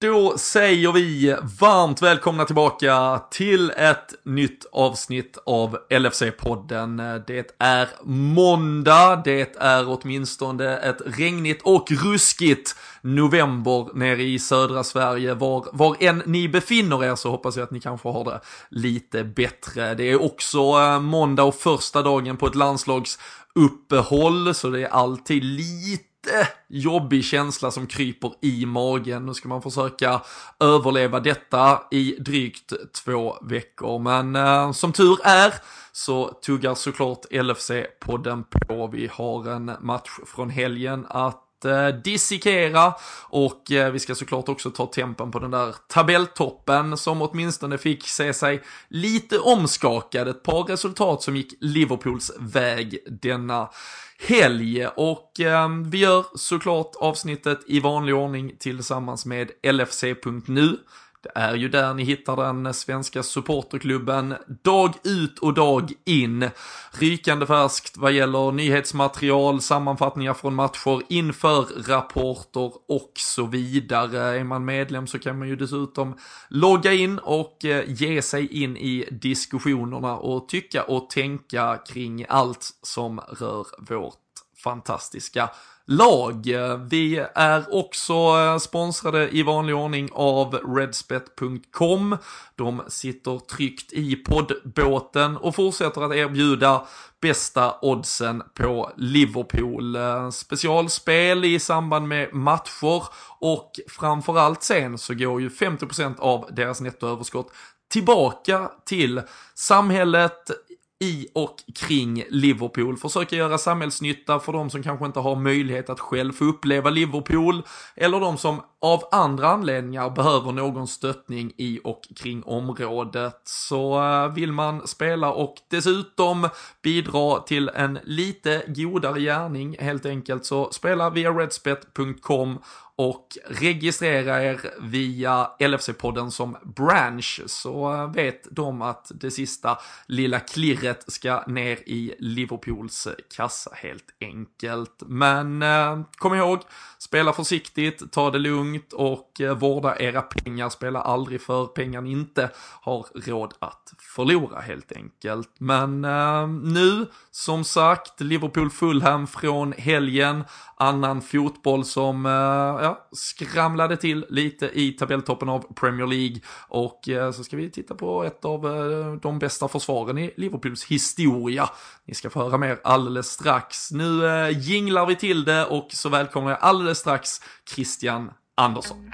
Då säger vi varmt välkomna tillbaka till ett nytt avsnitt av LFC-podden. Det är måndag, det är åtminstone ett regnigt och ruskigt november nere i södra Sverige. Var, var än ni befinner er så hoppas jag att ni kanske har det lite bättre. Det är också eh, måndag och första dagen på ett landslagsuppehåll så det är alltid lite jobbig känsla som kryper i magen. Nu ska man försöka överleva detta i drygt två veckor. Men eh, som tur är så tuggar såklart LFC-podden på. Vi har en match från helgen att eh, dissekera och eh, vi ska såklart också ta tempen på den där tabelltoppen som åtminstone fick se sig lite omskakad. Ett par resultat som gick Liverpools väg denna helg och eh, vi gör såklart avsnittet i vanlig ordning tillsammans med LFC.nu. Det är ju där ni hittar den svenska supporterklubben dag ut och dag in. Rykande färskt vad gäller nyhetsmaterial, sammanfattningar från matcher, inför rapporter och så vidare. Är man medlem så kan man ju dessutom logga in och eh, ge sig in i diskussionerna och tycka och tänka kring allt som rör vårt fantastiska lag. Vi är också eh, sponsrade i vanlig ordning av redspet.com. De sitter tryggt i poddbåten och fortsätter att erbjuda bästa oddsen på Liverpool. Eh, specialspel i samband med matcher och framförallt sen så går ju 50% av deras nettoöverskott tillbaka till samhället, i och kring Liverpool. Försöka göra samhällsnytta för de som kanske inte har möjlighet att själv få uppleva Liverpool. Eller de som av andra anledningar behöver någon stöttning i och kring området. Så eh, vill man spela och dessutom bidra till en lite godare gärning helt enkelt så spela via redspet.com och registrera er via LFC-podden som branch så vet de att det sista lilla klirret ska ner i Liverpools kassa helt enkelt. Men eh, kom ihåg, spela försiktigt, ta det lugnt och eh, vårda era pengar, spela aldrig för pengar ni inte har råd att förlora helt enkelt. Men eh, nu, som sagt, Liverpool-Fulham från helgen, annan fotboll som eh, ja, skramlade till lite i tabelltoppen av Premier League. Och eh, så ska vi titta på ett av eh, de bästa försvaren i Liverpools historia. Ni ska få höra mer alldeles strax. Nu eh, jinglar vi till det och så välkomnar jag alldeles strax Christian Andersson.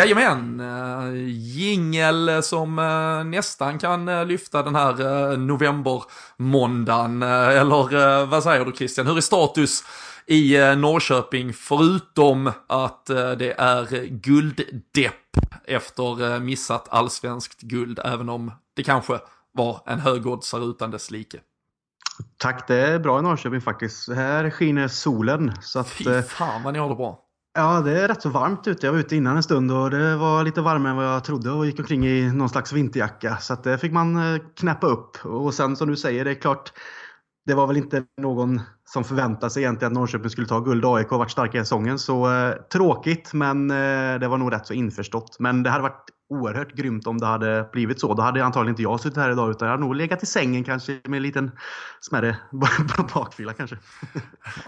Jajamän, uh, jingel som eh, nästan kan eh, lyfta den här novembermåndagen. eller vad säger du Christian, hur är status i Norrköping förutom att det är gulddepp efter missat allsvenskt guld, även om det kanske var en högoddsare utan dess like. Tack, det är bra i Norrköping faktiskt. Här skiner solen. Så att, Fy fan vad ni har det bra. Ja, det är rätt så varmt ute. Jag var ute innan en stund och det var lite varmare än vad jag trodde och gick omkring i någon slags vinterjacka. Så att det fick man eh, knäppa upp. Och sen som du säger, det är klart, det var väl inte någon som förväntade sig egentligen att Norrköping skulle ta guld. AIK har varit starka i säsongen. Så eh, tråkigt, men eh, det var nog rätt så införstått. Men det hade varit oerhört grymt om det hade blivit så. Då hade antagligen inte jag suttit här idag utan jag hade nog legat i sängen kanske med en liten smärre bakfylla kanske.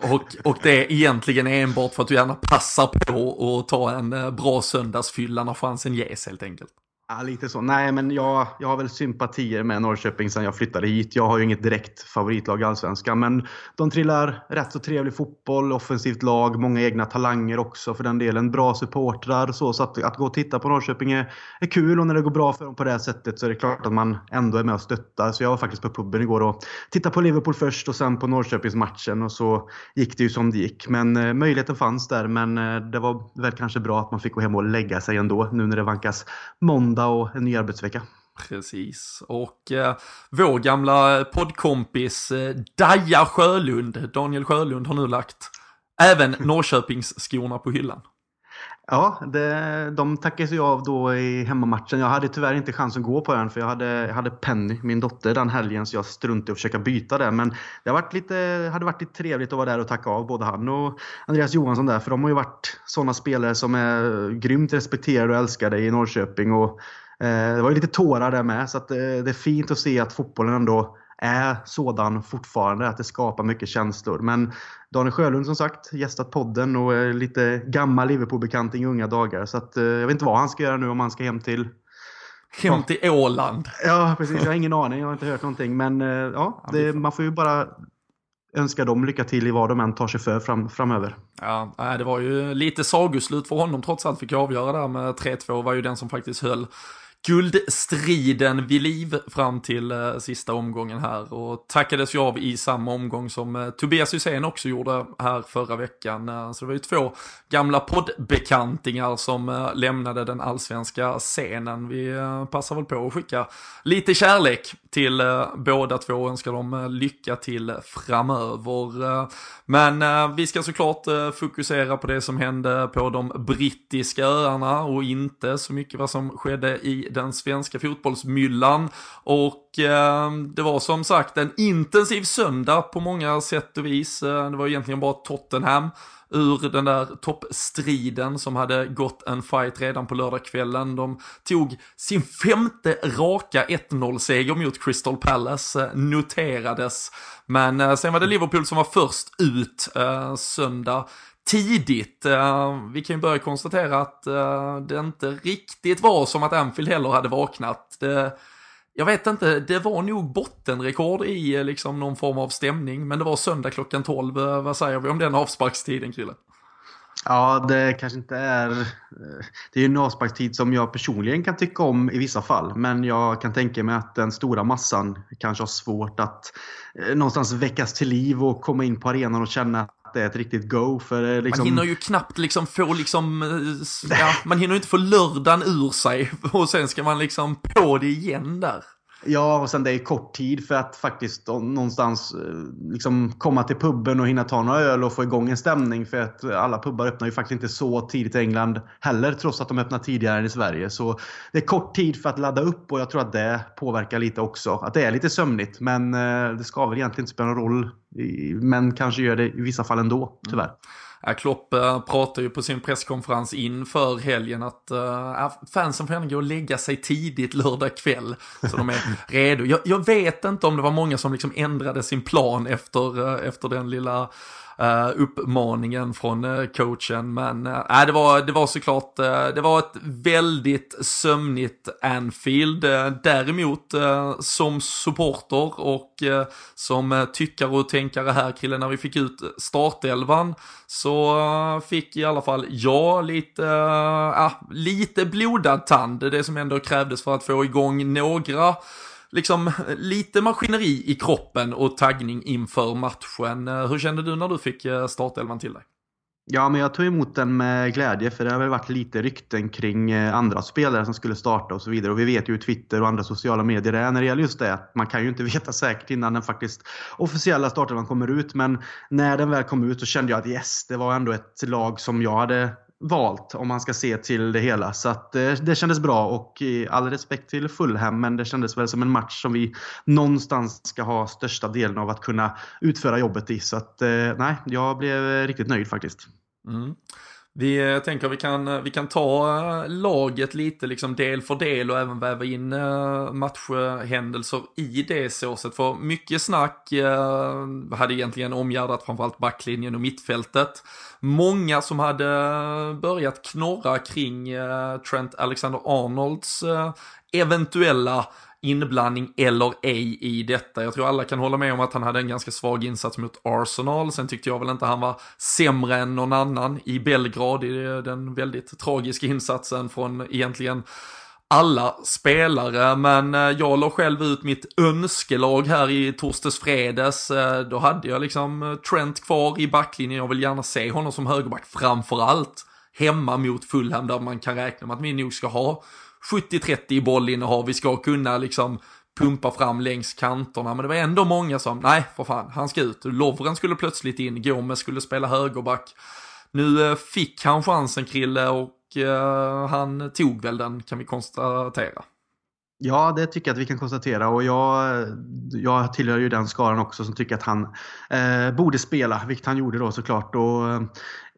Och, och det är egentligen enbart för att du gärna passar på att ta en eh, bra söndagsfylla när chansen ges helt enkelt. Ja, lite så. Nej, men jag, jag har väl sympatier med Norrköping sedan jag flyttade hit. Jag har ju inget direkt favoritlag i Allsvenskan, men de trillar rätt så trevlig fotboll, offensivt lag, många egna talanger också för den delen. Bra supportrar så, så att, att gå och titta på Norrköping är, är kul och när det går bra för dem på det här sättet så är det klart att man ändå är med och stöttar. Så jag var faktiskt på puben igår och tittade på Liverpool först och sen på Norrköpingsmatchen och så gick det ju som det gick. Men eh, möjligheten fanns där, men eh, det var väl kanske bra att man fick gå hem och lägga sig ändå nu när det vankas måndag och en ny arbetsvecka. Precis, och eh, vår gamla poddkompis eh, Daja Sjölund, Daniel Sjölund har nu lagt även Norrköpingsskorna på hyllan. Ja, det, de tackades ju av då i hemmamatchen. Jag hade tyvärr inte chans att gå på den för jag hade, jag hade Penny, min dotter, den helgen så jag struntade i att försöka byta det. Men det har varit lite, hade varit lite trevligt att vara där och tacka av både han och Andreas Johansson där. För de har ju varit sådana spelare som är grymt respekterade och älskade i Norrköping. Och, eh, det var ju lite tårar där med så att, eh, det är fint att se att fotbollen ändå är sådan fortfarande, att det skapar mycket känslor. Men Daniel Sjölund som sagt gästat podden och är lite gammal Liverpool-bekant i unga dagar. Så att, eh, jag vet inte vad han ska göra nu om han ska hem till Hem till Åland. Ja, precis. Jag har ingen aning. Jag har inte hört någonting. Men eh, ja, det, man får ju bara önska dem lycka till i vad de än tar sig för fram, framöver. Ja, det var ju lite sagoslut för honom trots allt fick jag avgöra där med 3-2 var ju den som faktiskt höll guldstriden vid liv fram till eh, sista omgången här och tackades ju av i samma omgång som eh, Tobias Hysén också gjorde här förra veckan. Eh, så det var ju två gamla poddbekantingar som eh, lämnade den allsvenska scenen. Vi eh, passar väl på att skicka lite kärlek till eh, båda två och önskar dem eh, lycka till framöver. Eh, Men eh, vi ska såklart eh, fokusera på det som hände på de brittiska öarna och inte så mycket vad som skedde i den svenska fotbollsmyllan. Och eh, det var som sagt en intensiv söndag på många sätt och vis. Eh, det var egentligen bara Tottenham ur den där toppstriden som hade gått en fight redan på lördagskvällen. De tog sin femte raka 1-0-seger mot Crystal Palace, eh, noterades. Men eh, sen var det Liverpool som var först ut eh, söndag tidigt. Eh, vi kan ju börja konstatera att eh, det inte riktigt var som att Anfield heller hade vaknat. Det, jag vet inte, det var nog bottenrekord i eh, liksom någon form av stämning, men det var söndag klockan 12. Vad säger vi om den avsparkstiden, Krille? Ja, det kanske inte är... Det är ju en avsparkstid som jag personligen kan tycka om i vissa fall. Men jag kan tänka mig att den stora massan kanske har svårt att någonstans väckas till liv och komma in på arenan och känna att det är ett riktigt go. För liksom... Man hinner ju knappt liksom få liksom, eh, ja, man hinner ju inte få lördagen ur sig och sen ska man liksom på det igen där. Ja, och sen det är kort tid för att faktiskt någonstans eh, liksom komma till puben och hinna ta några öl och få igång en stämning. För att alla pubbar öppnar ju faktiskt inte så tidigt i England heller, trots att de öppnar tidigare än i Sverige. Så det är kort tid för att ladda upp och jag tror att det påverkar lite också. Att det är lite sömnigt, men eh, det ska väl egentligen inte spela någon roll. Men kanske gör det i vissa fall ändå, tyvärr. Mm. Klopp eh, pratade ju på sin presskonferens inför helgen att ja, fansen får gärna gå och lägga sig tidigt lördag kväll. Så de är redo. Jag, jag vet inte om det var många som liksom ändrade sin plan efter, eh, efter den lilla eh, uppmaningen från eh, coachen. Men eh, det, var, det var såklart, eh, det var ett väldigt sömnigt Anfield. Eh, däremot eh, som supporter och eh, som tyckare och tänkare här killen när vi fick ut startelvan så fick i alla fall jag lite, ah, lite blodad tand. Det som ändå krävdes för att få igång några liksom lite maskineri i kroppen och taggning inför matchen. Eh, hur kände du när du fick eh, startelvan till dig? Ja, men jag tog emot den med glädje för det har väl varit lite rykten kring eh, andra spelare som skulle starta och så vidare. Och vi vet ju hur Twitter och andra sociala medier är när det gäller just det. att Man kan ju inte veta säkert innan den faktiskt officiella startelvan kommer ut. Men när den väl kom ut så kände jag att yes, det var ändå ett lag som jag hade valt om man ska se till det hela. Så att eh, det kändes bra och eh, all respekt till Fulham men det kändes väl som en match som vi någonstans ska ha största delen av att kunna utföra jobbet i. Så att eh, nej, jag blev eh, riktigt nöjd faktiskt. Mm. Vi eh, jag tänker vi kan, eh, vi kan ta eh, laget lite liksom del för del och även väva in matchhändelser i det såset. För mycket snack eh, hade egentligen omgärdat framförallt backlinjen och mittfältet. Många som hade börjat knorra kring eh, Trent Alexander-Arnolds eh, eventuella inblandning eller ej i detta. Jag tror alla kan hålla med om att han hade en ganska svag insats mot Arsenal. Sen tyckte jag väl inte han var sämre än någon annan i Belgrad i den väldigt tragiska insatsen från egentligen alla spelare, men eh, jag la själv ut mitt önskelag här i torsdags fredags. Eh, då hade jag liksom eh, Trent kvar i backlinjen, jag vill gärna se honom som högerback framför allt. Hemma mot Fulham där man kan räkna med att vi nog ska ha 70-30 i bollinnehav, vi ska kunna liksom pumpa fram längs kanterna. Men det var ändå många som, nej för fan, han ska ut. Lovren skulle plötsligt in, Gomes skulle spela högerback. Nu eh, fick han chansen Krille och eh, han tog väl den kan vi konstatera. Ja, det tycker jag att vi kan konstatera och jag, jag tillhör ju den skaran också som tycker att han eh, borde spela, vilket han gjorde då såklart. Och, eh,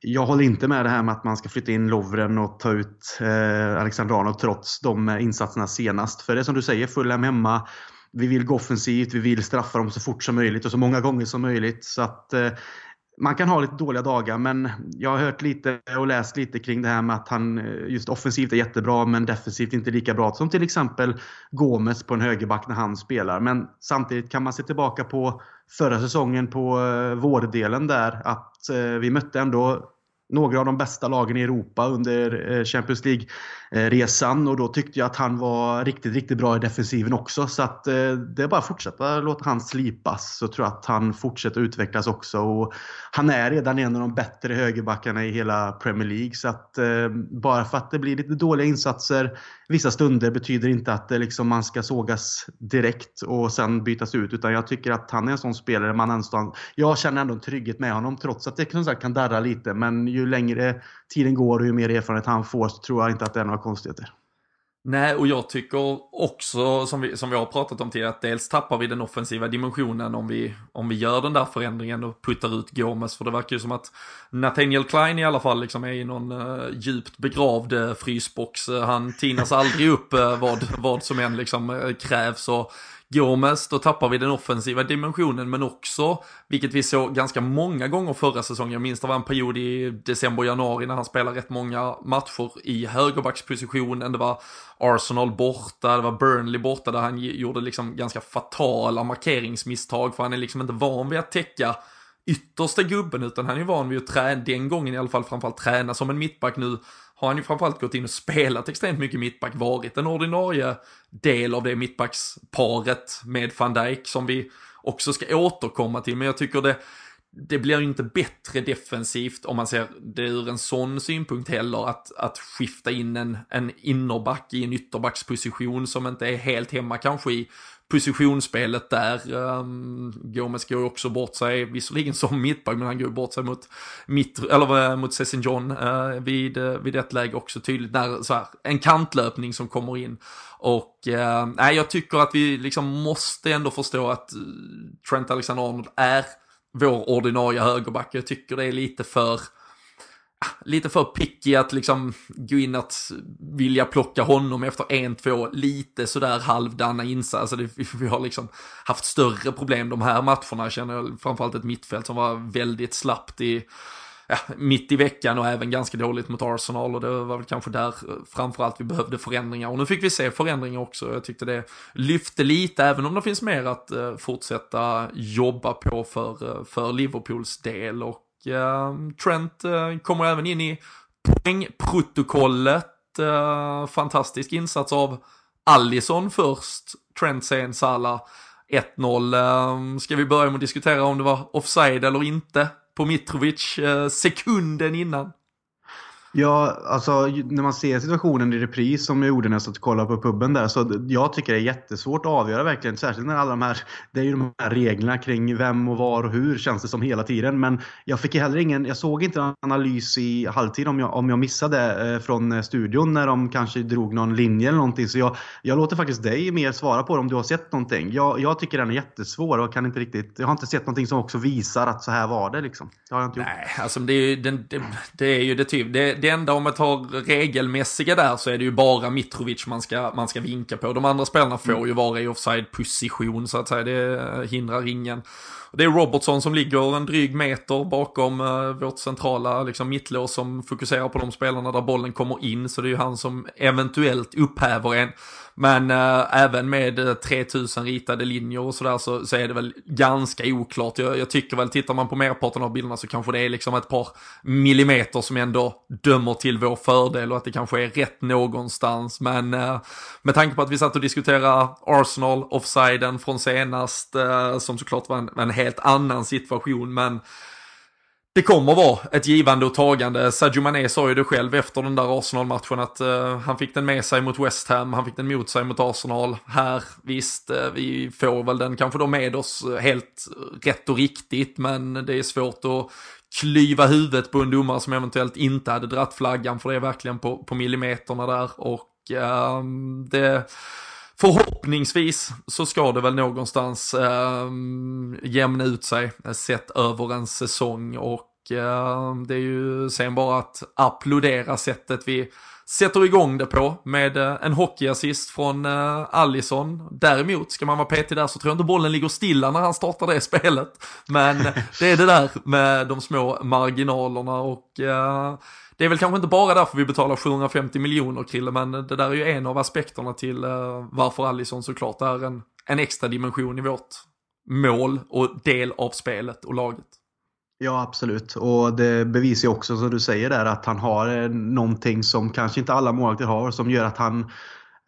jag håller inte med det här med att man ska flytta in Lovren och ta ut eh, Arnold trots de eh, insatserna senast. För det är som du säger, Fulham hemma. Vi vill gå offensivt, vi vill straffa dem så fort som möjligt och så många gånger som möjligt. Så att eh, man kan ha lite dåliga dagar men jag har hört lite och läst lite kring det här med att han eh, just offensivt är jättebra men defensivt inte lika bra som till exempel Gomes på en högerback när han spelar. Men samtidigt kan man se tillbaka på förra säsongen på eh, vårdelen där att vi mötte ändå några av de bästa lagen i Europa under eh, Champions League. Eh, resan och då tyckte jag att han var riktigt, riktigt bra i defensiven också. Så att eh, det är bara att fortsätta låta han slipas så tror jag att han fortsätter utvecklas också. Och han är redan en av de bättre högerbackarna i hela Premier League. Så att eh, bara för att det blir lite dåliga insatser vissa stunder betyder inte att det liksom man ska sågas direkt och sen bytas ut. Utan jag tycker att han är en sån spelare man ändå, jag känner ändå en trygghet med honom trots att det som sagt kan darra lite. Men ju längre tiden går och ju mer erfarenhet han får så tror jag inte att det är några konstigheter. Nej, och jag tycker också, som vi, som vi har pratat om tidigare, att dels tappar vi den offensiva dimensionen om vi, om vi gör den där förändringen och puttar ut Gomes. För det verkar ju som att Nathaniel Klein i alla fall liksom är i någon uh, djupt begravd uh, frysbox. Uh, han tinas aldrig upp vad, vad som än liksom krävs. Och Gomes, då tappar vi den offensiva dimensionen men också, vilket vi såg ganska många gånger förra säsongen, jag minns det var en period i december, januari när han spelade rätt många matcher i högerbackspositionen, det var Arsenal borta, det var Burnley borta där han gjorde liksom ganska fatala markeringsmisstag för han är liksom inte van vid att täcka yttersta gubben utan han är van vid att träna, den gången i alla fall framförallt träna som en mittback nu har han ju framförallt gått in och spelat extremt mycket mittback, varit en ordinarie del av det mittbacksparet med van Dijk som vi också ska återkomma till. Men jag tycker det, det blir ju inte bättre defensivt om man ser det ur en sån synpunkt heller att, att skifta in en, en innerback i en ytterbacksposition som inte är helt hemma kanske i positionsspelet där. Ehm, um, Gomes går ju också bort sig, visserligen som mittback, men han går bort sig mot, mitt, eller, uh, mot Cessin John uh, vid, uh, vid ett läge också tydligt. När, så här, en kantlöpning som kommer in. Och uh, jag tycker att vi liksom måste ändå förstå att Trent Alexander-Arnold är vår ordinarie högerback. Jag tycker det är lite för lite för picky att liksom gå in att vilja plocka honom efter en, två, lite sådär halvdana insatser. Alltså vi har liksom haft större problem de här matcherna, känner jag, framförallt ett mittfält som var väldigt slappt i, ja, mitt i veckan och även ganska dåligt mot Arsenal och det var väl kanske där framförallt vi behövde förändringar och nu fick vi se förändringar också. Jag tyckte det lyfte lite, även om det finns mer att eh, fortsätta jobba på för, eh, för Liverpools del och Ehm, Trent eh, kommer även in i poängprotokollet. Eh, fantastisk insats av Allison först. Trent sen Salah 1-0. Ehm, ska vi börja med att diskutera om det var offside eller inte på Mitrovic eh, sekunden innan? Ja, alltså när man ser situationen i repris som jag gjorde när jag satt och kollade på puben där. Så jag tycker det är jättesvårt att avgöra verkligen. Särskilt när alla de här, det är ju de här reglerna kring vem och var och hur känns det som hela tiden. Men jag fick heller ingen, jag såg inte en analys i halvtid om jag, om jag missade eh, från eh, studion när de kanske drog någon linje eller någonting. Så jag, jag låter faktiskt dig mer svara på det om du har sett någonting. Jag, jag tycker den är jättesvår och kan inte riktigt, jag har inte sett någonting som också visar att så här var det liksom. Det har jag inte gjort. Nej, alltså det är ju, det, det, det är ju det typ, det, det enda om man tar regelmässiga där så är det ju bara Mitrovic man ska, man ska vinka på. De andra spelarna får mm. ju vara i offside-position så att säga, det hindrar ingen. Det är Robertson som ligger en dryg meter bakom eh, vårt centrala liksom, mittlås som fokuserar på de spelarna där bollen kommer in. Så det är ju han som eventuellt upphäver en. Men äh, även med eh, 3000 ritade linjer och sådär så, så är det väl ganska oklart. Jag, jag, tycker väl, tittar man på merparten av bilderna så kanske det är liksom ett par millimeter som ändå dömer till vår fördel och att det kanske är rätt någonstans. Men äh, med tanke på att vi satt och diskuterade Arsenal, offsiden från senast, äh, som såklart var en, en helt annan situation, men det kommer vara ett givande och tagande. Sadio Mané sa ju det själv efter den där Arsenal-matchen att uh, han fick den med sig mot West Ham, han fick den mot sig mot Arsenal. Här, visst, uh, vi får väl den kanske då med oss eh, helt rätt och riktigt, men det är svårt att klyva huvudet på en domare som eventuellt inte hade dratt flaggan, för det är verkligen på, på millimeterna där och uh, det Förhoppningsvis så ska det väl någonstans eh, jämna ut sig eh, sett över en säsong och eh, det är ju sen bara att applådera sättet vi sätter igång det på med eh, en hockeyassist från eh, Allison. Däremot, ska man vara petig där så tror jag inte bollen ligger stilla när han startar det spelet. Men det är det där med de små marginalerna och eh, det är väl kanske inte bara därför vi betalar 750 miljoner Krille, men det där är ju en av aspekterna till uh, varför Allison såklart är en, en extra dimension i vårt mål och del av spelet och laget. Ja, absolut. Och det bevisar ju också, som du säger där, att han har eh, någonting som kanske inte alla målvakter har, som gör att han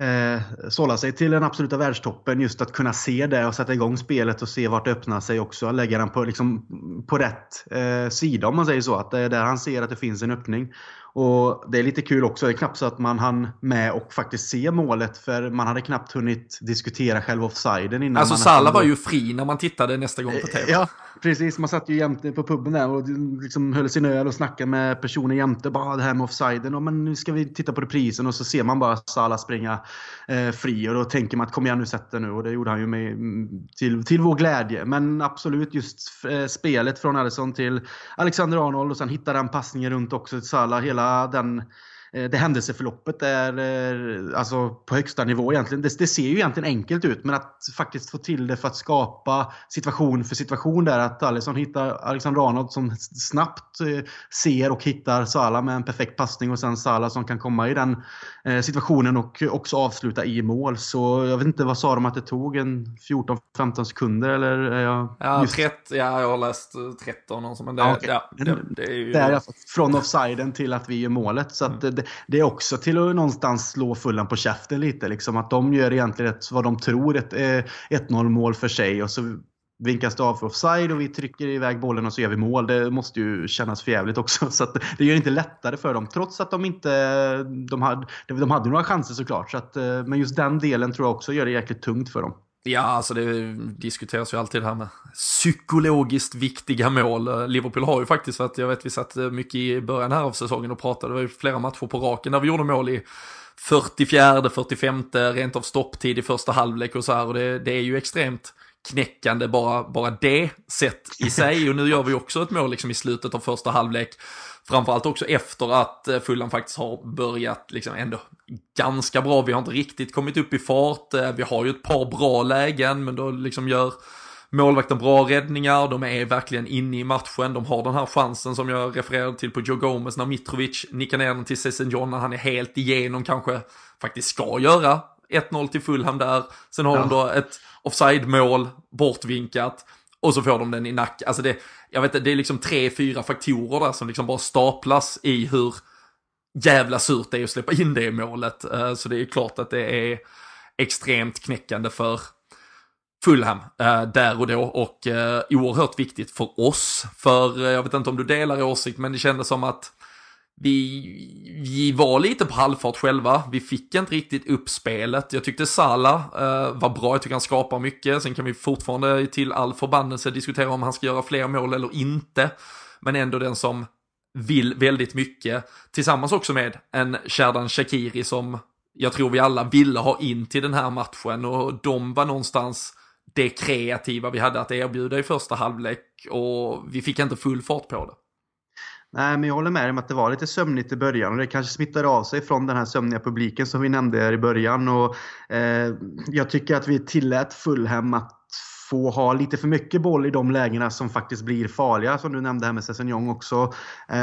eh, sålla sig till den absoluta världstoppen. Just att kunna se det och sätta igång spelet och se vart det öppnar sig också. Lägga den på, liksom, på rätt eh, sida om man säger så. Att det är där han ser att det finns en öppning. Och Det är lite kul också. Det är knappt så att man hann med och faktiskt se målet för man hade knappt hunnit diskutera själva offsiden innan. Alltså Salah var ju fri när man tittade nästa gång på TV. Ja, precis. Man satt ju jämte på puben där och liksom höll sin öl och snackade med personen jämte. Bara det här med offsiden. Och men nu ska vi titta på reprisen och så ser man bara Salah springa eh, fri och då tänker man att kom igen nu sätt det nu. Och det gjorde han ju med, till, till vår glädje. Men absolut just eh, spelet från Alisson till Alexander Arnold och sen hitta den passningen runt också till Salah. Hela den, det händelseförloppet är eh, alltså på högsta nivå egentligen. Det, det, ser ju egentligen enkelt ut men att faktiskt få till det för att skapa situation för situation där. Att Alisson hittar Alexander Arnold som snabbt eh, ser och hittar Salah med en perfekt passning och sen Salah som kan komma i den situationen och också avsluta i mål. Så jag vet inte, vad sa de att det tog? En 14-15 sekunder eller? Ja, ja, just... 30, ja, jag har läst 13 och så, men det, ja, okay. ja, det, det är ju... Där, från offsiden till att vi gör målet. Så att mm det, är också till att någonstans slå fullan på käften lite. Liksom, att de gör egentligen ett, vad de tror ett eh, 1-0 mål för sig och så vinkas det av för offside och vi trycker iväg bollen och så gör vi mål. Det måste ju kännas förjävligt också. Så det gör det inte lättare för dem. Trots att de inte... De hade, de hade några chanser såklart. Så att, eh, men just den delen tror jag också gör det jäkligt tungt för dem. Ja, alltså det diskuteras ju alltid det här med psykologiskt viktiga mål. Liverpool har ju faktiskt varit, jag vet vi satt eh, mycket i början här av säsongen och pratade, det var ju flera matcher på raken där vi gjorde mål i 44, 45, rent av stopptid i första halvlek och så här. Och det, det är ju extremt knäckande bara, bara det sett i sig. Och nu gör vi också ett mål liksom i slutet av första halvlek. Framförallt också efter att eh, Fulham faktiskt har börjat liksom ändå ganska bra. Vi har inte riktigt kommit upp i fart. Eh, vi har ju ett par bra lägen, men då liksom gör målvakten bra räddningar. De är verkligen inne i matchen. De har den här chansen som jag refererade till på Joe Gomez när Mitrovic nickar ner den till Cezan John när han är helt igenom kanske faktiskt ska göra 1-0 till Fulham där. Sen har ja. de då ett offside-mål bortvinkat. Och så får de den i nacken. Alltså det, jag vet inte, det är liksom tre, fyra faktorer där som liksom bara staplas i hur jävla surt det är att släppa in det målet. Eh, så det är klart att det är extremt knäckande för Fulham eh, där och då och eh, oerhört viktigt för oss. För jag vet inte om du delar åsikt men det kändes som att vi, vi var lite på halvfart själva. Vi fick inte riktigt upp spelet. Jag tyckte Sala eh, var bra, jag tycker han skapar mycket. Sen kan vi fortfarande till all förbannelse diskutera om han ska göra fler mål eller inte. Men ändå den som vill väldigt mycket. Tillsammans också med en Sherdan Shakiri som jag tror vi alla ville ha in till den här matchen och de var någonstans det kreativa vi hade att erbjuda i första halvlek och vi fick inte full fart på det. Nej, men jag håller med dig om att det var lite sömnigt i början och det kanske smittade av sig från den här sömniga publiken som vi nämnde här i början. Och, eh, jag tycker att vi tillät Fulham att få ha lite för mycket boll i de lägena som faktiskt blir farliga. Som du nämnde här med Sessignon också. Eh,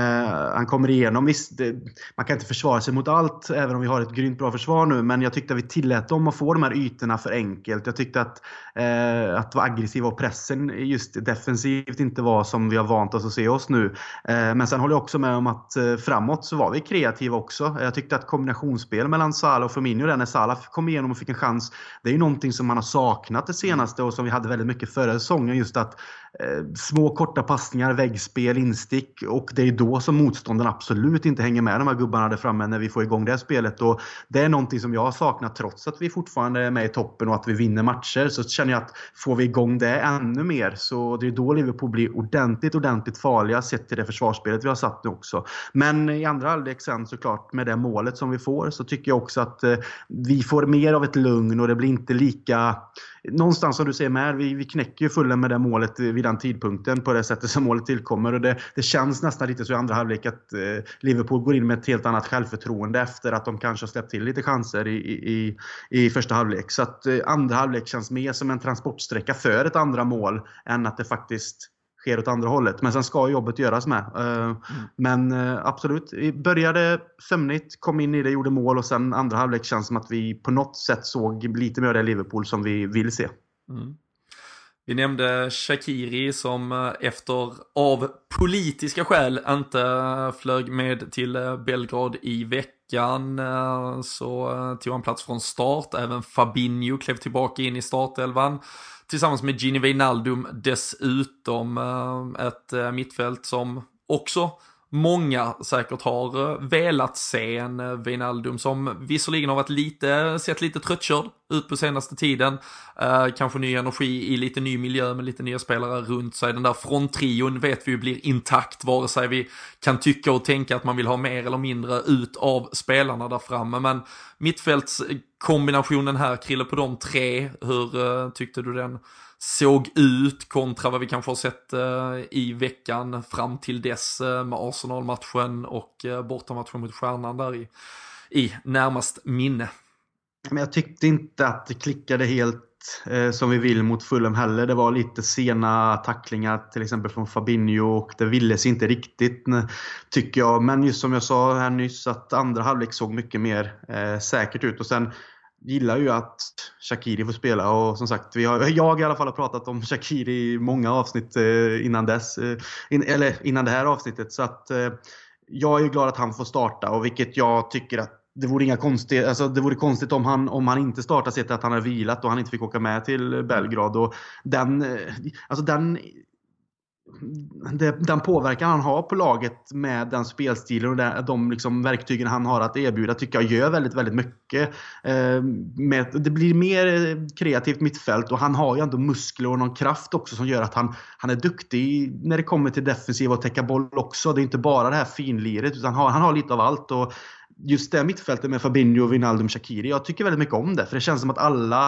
han kommer igenom. Visst, det, man kan inte försvara sig mot allt, även om vi har ett grymt bra försvar nu. Men jag tyckte att vi tillät dem att få de här ytorna för enkelt. Jag tyckte att, eh, att vara aggressiva och pressen just defensivt inte var som vi har vant oss att se oss nu. Eh, men sen håller jag också med om att eh, framåt så var vi kreativa också. Jag tyckte att kombinationsspel mellan Salah och Firmino, där när Salah kom igenom och fick en chans, det är ju någonting som man har saknat det senaste och som vi hade väldigt mycket förra säsongen. Just att Eh, små korta passningar, väggspel, instick och det är då som motståndaren absolut inte hänger med de här gubbarna där framme när vi får igång det här spelet. Och det är någonting som jag har saknat trots att vi fortfarande är med i toppen och att vi vinner matcher. Så känner jag att får vi igång det ännu mer så det är då Liverpool blir ordentligt, ordentligt farliga sett till det försvarsspelet vi har satt nu också. Men i andra halvlek sen såklart med det målet som vi får så tycker jag också att eh, vi får mer av ett lugn och det blir inte lika någonstans som du säger med, vi, vi knäcker ju fullen med det målet vid den tidpunkten på det sättet som målet tillkommer. Och det, det känns nästan lite så i andra halvlek att eh, Liverpool går in med ett helt annat självförtroende efter att de kanske har släppt till lite chanser i, i, i första halvlek. Så att eh, andra halvlek känns mer som en transportsträcka för ett andra mål än att det faktiskt sker åt andra hållet. Men sen ska jobbet göras med. Mm. Men eh, absolut, vi började sömnigt, kom in i det, gjorde mål och sen andra halvlek känns som att vi på något sätt såg lite mer av det Liverpool som vi vill se. Mm. Vi nämnde Shakiri som eh, efter av politiska skäl inte flög med till eh, Belgrad i veckan. Eh, så tog han plats från start. Även Fabinho klev tillbaka in i startelvan tillsammans med Gini Wijnaldum dessutom ett mittfält som också många säkert har velat se en Wijnaldum som visserligen har varit lite, sett lite tröttkörd ut på senaste tiden. Eh, kanske ny energi i lite ny miljö med lite nya spelare runt sig. Den där fronttrion vet vi ju blir intakt vare sig vi kan tycka och tänka att man vill ha mer eller mindre ut av spelarna där framme. Men mittfältskombinationen här, Krille på de tre, hur uh, tyckte du den såg ut kontra vad vi kanske har sett uh, i veckan fram till dess uh, med Arsenal-matchen och uh, bortamatchen mot Stjärnan där i, i närmast minne? Men jag tyckte inte att det klickade helt eh, som vi vill mot Fulham heller. Det var lite sena tacklingar till exempel från Fabinho och det ville sig inte riktigt tycker jag. Men just som jag sa här nyss att andra halvlek såg mycket mer eh, säkert ut och sen gillar ju att Shakiri får spela och som sagt, vi har, jag i alla fall har pratat om Shakiri i många avsnitt eh, innan dess. Eh, in, eller innan det här avsnittet. Så att eh, jag är ju glad att han får starta och vilket jag tycker att det vore, inga konstigt, alltså det vore konstigt om han, om han inte startar sett att han har vilat och han inte fick åka med till Belgrad. Och den, eh, alltså den, den påverkan han har på laget med den spelstilen och de liksom verktygen han har att erbjuda tycker jag gör väldigt, väldigt mycket. Eh, det blir mer kreativt mittfält och han har ju ändå muskler och någon kraft också som gör att han, han är duktig när det kommer till defensiv och täcka boll också. Det är inte bara det här finliret utan han har, han har lite av allt. Och just det mittfältet med Fabinho, Wijnaldum, Shakiri. Jag tycker väldigt mycket om det. För det känns som att alla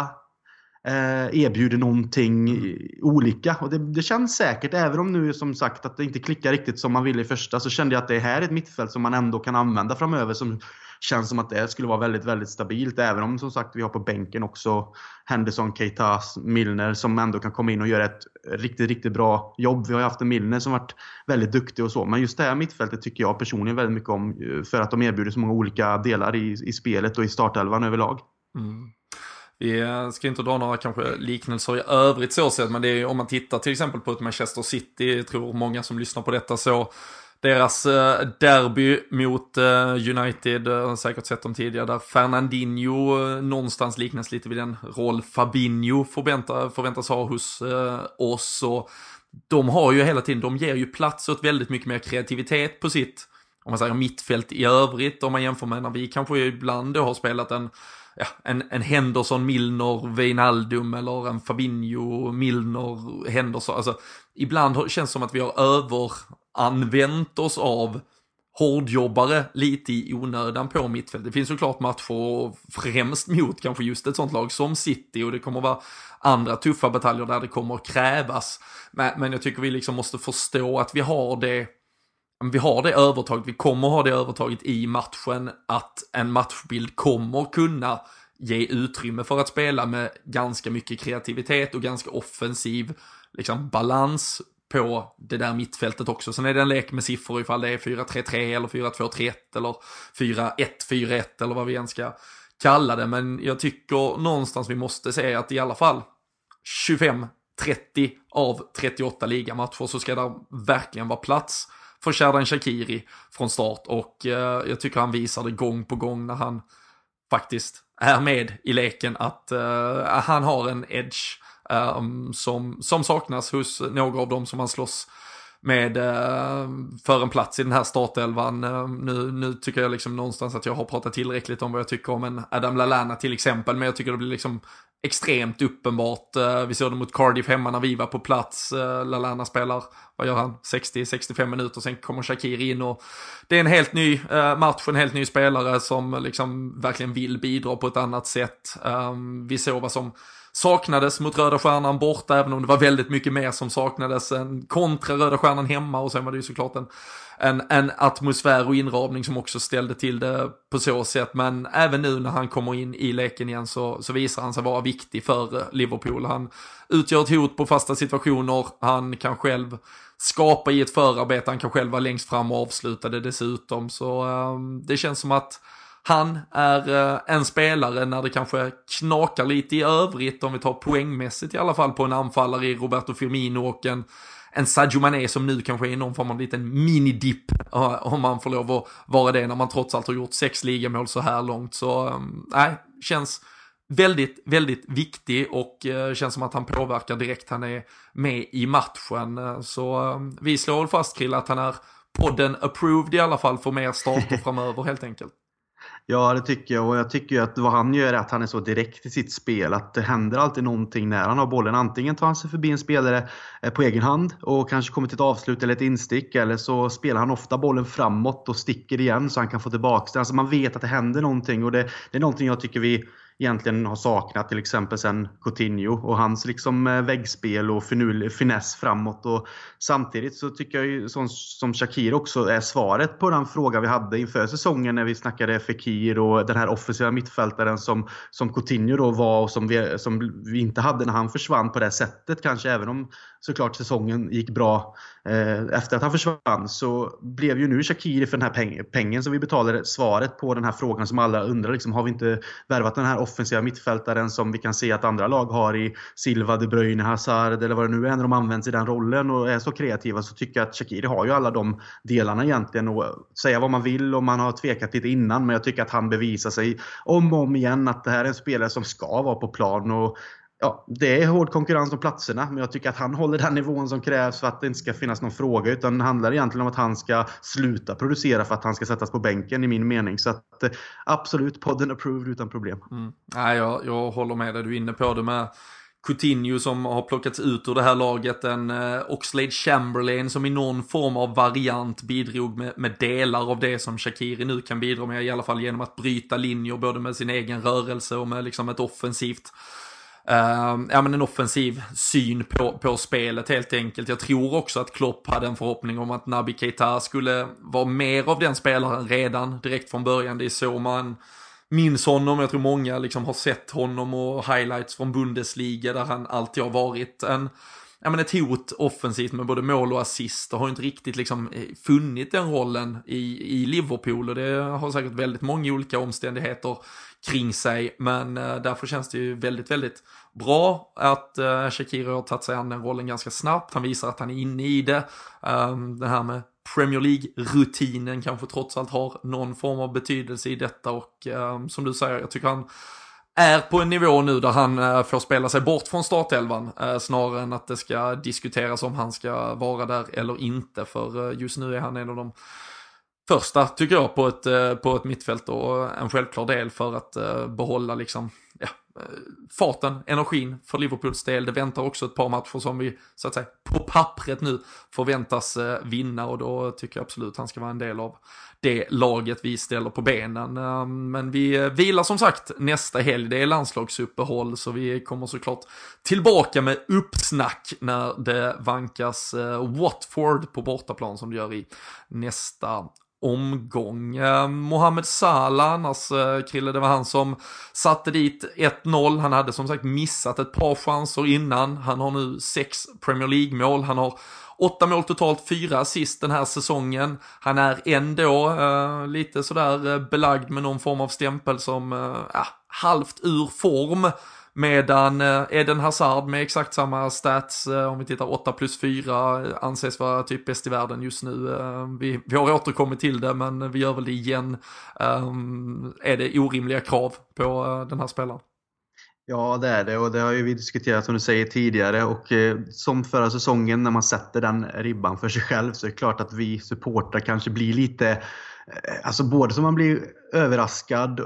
eh, erbjuder någonting mm. olika. Och det, det, känns säkert, även om nu som sagt att det inte klickar riktigt som man ville i första, så kände jag att det här är ett mittfält som man ändå kan använda framöver. Som känns som att det skulle vara väldigt, väldigt stabilt. Även om som sagt vi har på bänken också Henderson, Keita, Milner som ändå kan komma in och göra ett riktigt, riktigt bra jobb. Vi har ju haft en Milner som varit väldigt duktig och så. Men just det här mittfältet tycker jag personligen väldigt mycket om eh, för att de erbjuder så många olika delar i, i spelet och i startelvan överlag. Mm. Vi eh, ska inte dra några kanske liknelser i övrigt så sett, men det är om man tittar till exempel på ett Manchester City, jag tror många som lyssnar på detta så, deras eh, derby mot eh, United, eh, har säkert sett dem tidigare, där Fernandinho någonstans liknas lite vid den roll Fabinho förvänta, förväntas ha hos oss. Och de har ju hela tiden, de ger ju plats åt väldigt mycket mer kreativitet på sitt, om man säger mittfält i övrigt, om man jämför med när vi kanske ibland då har spelat en ja, en, en Henderson, Milner, Wijnaldum eller en Fabinho, Milner, Henderson. Alltså, ibland känns det som att vi har över använt oss av hårdjobbare lite i onödan på mittfältet. Det finns såklart matcher främst mot kanske just ett sånt lag som City och det kommer vara andra tuffa bataljer där det kommer krävas. Men, men jag tycker vi liksom måste förstå att vi har det vi har det övertaget, vi kommer ha det övertaget i matchen, att en matchbild kommer kunna ge utrymme för att spela med ganska mycket kreativitet och ganska offensiv liksom, balans på det där mittfältet också. Sen är det en lek med siffror ifall det är 4-3-3 eller 4-2-3-1 eller 4-1-4-1 eller vad vi än ska kalla det. Men jag tycker någonstans vi måste se att i alla fall 25-30 av 38 ligamatcher så ska det verkligen vara plats för Sherdan Shakiri från start och eh, jag tycker han visar det gång på gång när han faktiskt är med i leken, att eh, han har en edge um, som, som saknas hos några av dem som han slåss med uh, för en plats i den här startelvan. Uh, nu, nu tycker jag liksom någonstans att jag har pratat tillräckligt om vad jag tycker om en Adam Lallana till exempel, men jag tycker det blir liksom extremt uppenbart. Uh, vi såg det mot Cardiff hemma när vi var på plats. Uh, Lallana spelar, vad gör han, 60-65 minuter, sen kommer Shakir in och det är en helt ny uh, match, en helt ny spelare som liksom verkligen vill bidra på ett annat sätt. Um, vi såg vad som saknades mot Röda Stjärnan borta, även om det var väldigt mycket mer som saknades. än kontra Röda Stjärnan hemma och sen var det ju såklart en, en, en atmosfär och inramning som också ställde till det på så sätt. Men även nu när han kommer in i leken igen så, så visar han sig vara viktig för Liverpool. Han utgör ett hot på fasta situationer, han kan själv skapa i ett förarbete, han kan själv vara längst fram och avsluta det dessutom. Så um, det känns som att han är eh, en spelare när det kanske knakar lite i övrigt, om vi tar poängmässigt i alla fall, på en anfallare i Roberto Firmino och en, en Sadio Mané som nu kanske är någon form av liten minidipp, om man får lov att vara det, när man trots allt har gjort sex ligamål så här långt. Så eh, nej, känns väldigt, väldigt viktig och eh, känns som att han påverkar direkt han är med i matchen. Så vi slår fast Krille att han är podden approved i alla fall för mer starter framöver helt enkelt. Ja, det tycker jag. Och jag tycker att vad han gör är att han är så direkt i sitt spel. Att det händer alltid någonting när han har bollen. Antingen tar han sig förbi en spelare eh, på egen hand och kanske kommer till ett avslut eller ett instick. Eller så spelar han ofta bollen framåt och sticker igen så han kan få tillbaka den. Alltså man vet att det händer någonting och det, det är någonting jag tycker vi egentligen har saknat till exempel sen Coutinho och hans liksom eh, väggspel och finess framåt. Och samtidigt så tycker jag ju som, som Shakir också är svaret på den fråga vi hade inför säsongen när vi snackade Fekir och den här offensiva mittfältaren som, som Coutinho då var och som vi, som vi inte hade när han försvann på det sättet kanske även om såklart säsongen gick bra eh, efter att han försvann så blev ju nu Shakiri för den här peng pengen som vi betalade svaret på den här frågan som alla undrar. Liksom, har vi inte värvat den här offensiva mittfältaren som vi kan se att andra lag har i Silva, De Bruyne, Hazard eller vad det nu är när de används i den rollen och är så kreativa så tycker jag att Shakiri har ju alla de delarna egentligen. Och säga vad man vill och man har tvekat lite innan men jag tycker att han bevisar sig om och om igen att det här är en spelare som ska vara på plan. Och ja, det är hård konkurrens om platserna, men jag tycker att han håller den nivån som krävs för att det inte ska finnas någon fråga. Utan det handlar egentligen om att han ska sluta producera för att han ska sättas på bänken i min mening. Så att eh, absolut, podden approved utan problem. Mm. Nej, jag, jag håller med dig, du är inne på det med Coutinho som har plockats ut ur det här laget, en eh, Oxlade Chamberlain som i någon form av variant bidrog med, med, delar av det som Shakiri nu kan bidra med, i alla fall genom att bryta linjer både med sin egen rörelse och med liksom ett offensivt Uh, ja, men en offensiv syn på, på spelet helt enkelt. Jag tror också att Klopp hade en förhoppning om att Nabi Keita skulle vara mer av den spelaren redan direkt från början. Det är så man minns honom. Jag tror många liksom har sett honom och highlights från Bundesliga där han alltid har varit en ja, men ett hot offensivt med både mål och assist och har inte riktigt liksom eh, funnit den rollen i, i Liverpool och det har säkert väldigt många olika omständigheter kring sig. Men eh, därför känns det ju väldigt, väldigt bra att eh, Shakiri har tagit sig an den rollen ganska snabbt. Han visar att han är inne i det. Um, det här med Premier League-rutinen kanske trots allt har någon form av betydelse i detta och um, som du säger, jag tycker han är på en nivå nu där han uh, får spela sig bort från startelvan uh, snarare än att det ska diskuteras om han ska vara där eller inte för uh, just nu är han en av de första, tycker jag, på ett, eh, på ett mittfält och en självklar del för att eh, behålla liksom, ja, eh, farten, energin för Liverpools del. Det väntar också ett par matcher som vi, så att säga, på pappret nu förväntas vinna och då tycker jag absolut han ska vara en del av det laget vi ställer på benen. Ehm, men vi vilar som sagt nästa helg, det är landslagsuppehåll så vi kommer såklart tillbaka med uppsnack när det vankas Watford på bortaplan som det gör i nästa omgång. Eh, Mohamed Salah annars, alltså, eh, Krille, det var han som satte dit 1-0. Han hade som sagt missat ett par chanser innan. Han har nu sex Premier League-mål. Han har åtta mål totalt, fyra assist den här säsongen. Han är ändå eh, lite sådär eh, belagd med någon form av stämpel som, eh, halvt ur form. Medan eh, Eden Hazard med exakt samma stats, eh, om vi tittar 8 plus 4, eh, anses vara typ bäst i världen just nu. Vi, vi har återkommit till det, men vi gör väl det igen. Är det orimliga krav på den här spelaren? Ja, det är det och det har ju vi diskuterat som du säger tidigare och eh, som förra säsongen när man sätter den ribban för sig själv så är det klart att vi supportrar kanske blir lite Eh, alltså både så man blir överraskad,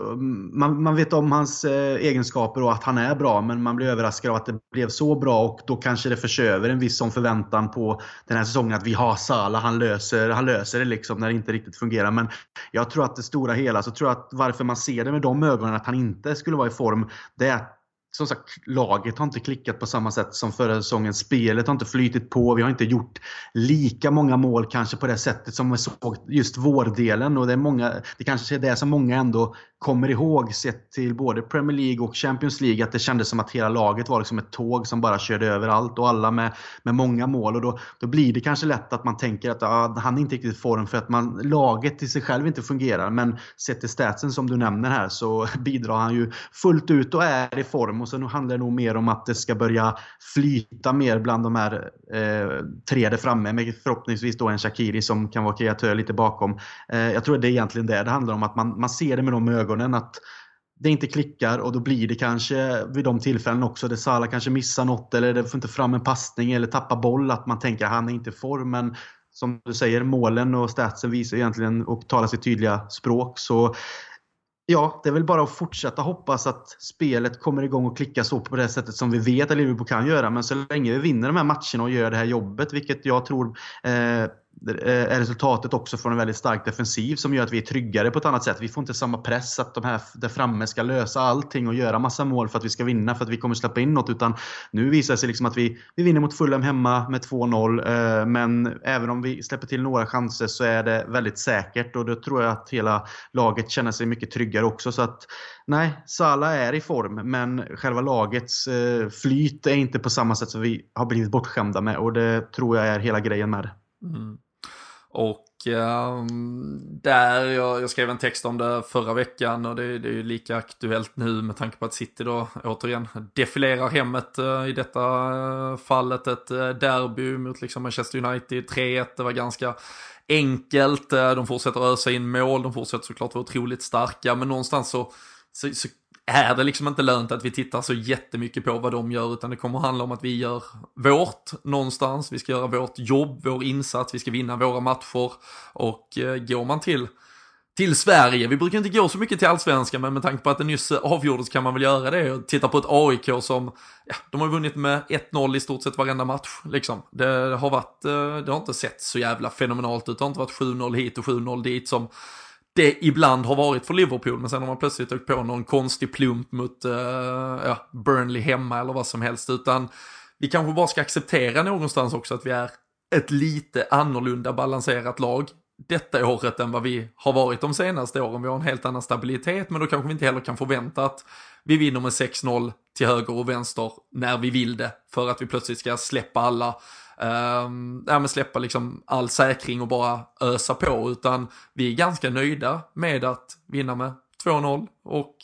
man, man vet om hans eh, egenskaper och att han är bra men man blir överraskad av att det blev så bra och då kanske det förs över en viss sån förväntan på den här säsongen att vi har Salah, han löser, han löser det liksom när det inte riktigt fungerar. Men jag tror att det stora hela så tror jag att varför man ser det med de ögonen att han inte skulle vara i form det är att som sagt, laget har inte klickat på samma sätt som förra säsongen. Spelet har inte flytit på. Vi har inte gjort lika många mål kanske på det sättet som vi såg just vårdelen. Och det, är många, det kanske är det som många ändå kommer ihåg sett till både Premier League och Champions League. Att det kändes som att hela laget var liksom ett tåg som bara körde över allt och alla med, med många mål. Och då, då blir det kanske lätt att man tänker att ah, han är inte riktigt i form för att man, laget i sig själv inte fungerar. Men sett till statsen som du nämner här så bidrar han ju fullt ut och är i form. Och sen handlar det nog mer om att det ska börja flyta mer bland de här eh, tre där framme. Med förhoppningsvis då en Shakiri som kan vara kreatör lite bakom. Eh, jag tror det är egentligen det det handlar om. Att man, man ser det med de ögonen att det inte klickar och då blir det kanske vid de tillfällen också där Salah kanske missar något eller det får inte fram en passning eller tappar boll att man tänker att han är inte i form. Men som du säger, målen och statsen visar egentligen och talar sitt tydliga språk. Så Ja, det är väl bara att fortsätta hoppas att spelet kommer igång och klickar så på det sättet som vi vet att Liverpool kan göra. Men så länge vi vinner de här matcherna och gör det här jobbet, vilket jag tror eh, Eh, är resultatet också från en väldigt stark defensiv som gör att vi är tryggare på ett annat sätt. Vi får inte samma press att de här där framme ska lösa allting och göra massa mål för att vi ska vinna för att vi kommer släppa in något. Utan nu visar det sig liksom att vi, vi vinner mot Fulham hemma med 2-0. Eh, men även om vi släpper till några chanser så är det väldigt säkert och då tror jag att hela laget känner sig mycket tryggare också. Så att nej, Sala är i form men själva lagets eh, flyt är inte på samma sätt som vi har blivit bortskämda med och det tror jag är hela grejen med det. Mm. Och um, där, jag, jag, skrev en text om det förra veckan och det, det är ju lika aktuellt nu med tanke på att City då återigen defilerar hemmet uh, i detta uh, fallet. Ett uh, derby mot liksom Manchester United, 3-1, det var ganska enkelt. De fortsätter ösa in mål, de fortsätter såklart vara otroligt starka, men någonstans så, så, så är det liksom inte lönt att vi tittar så jättemycket på vad de gör, utan det kommer handla om att vi gör vårt någonstans, vi ska göra vårt jobb, vår insats, vi ska vinna våra matcher och eh, går man till till Sverige. Vi brukar inte gå så mycket till allsvenskan, men med tanke på att det nyss avgjordes kan man väl göra det och titta på ett AIK som, ja, de har vunnit med 1-0 i stort sett varenda match. Liksom. Det har varit, eh, det har inte sett så jävla fenomenalt ut. Det har inte varit 7-0 hit och 7-0 dit som det ibland har varit för Liverpool, men sen har man plötsligt åkt på någon konstig plump mot uh, ja, Burnley hemma eller vad som helst, utan vi kanske bara ska acceptera någonstans också att vi är ett lite annorlunda balanserat lag detta året än vad vi har varit de senaste åren. Vi har en helt annan stabilitet, men då kanske vi inte heller kan förvänta att vi vinner med 6-0 till höger och vänster när vi vill det, för att vi plötsligt ska släppa alla Um, ja, men släppa liksom all säkring och bara ösa på, utan vi är ganska nöjda med att vinna med 2-0 och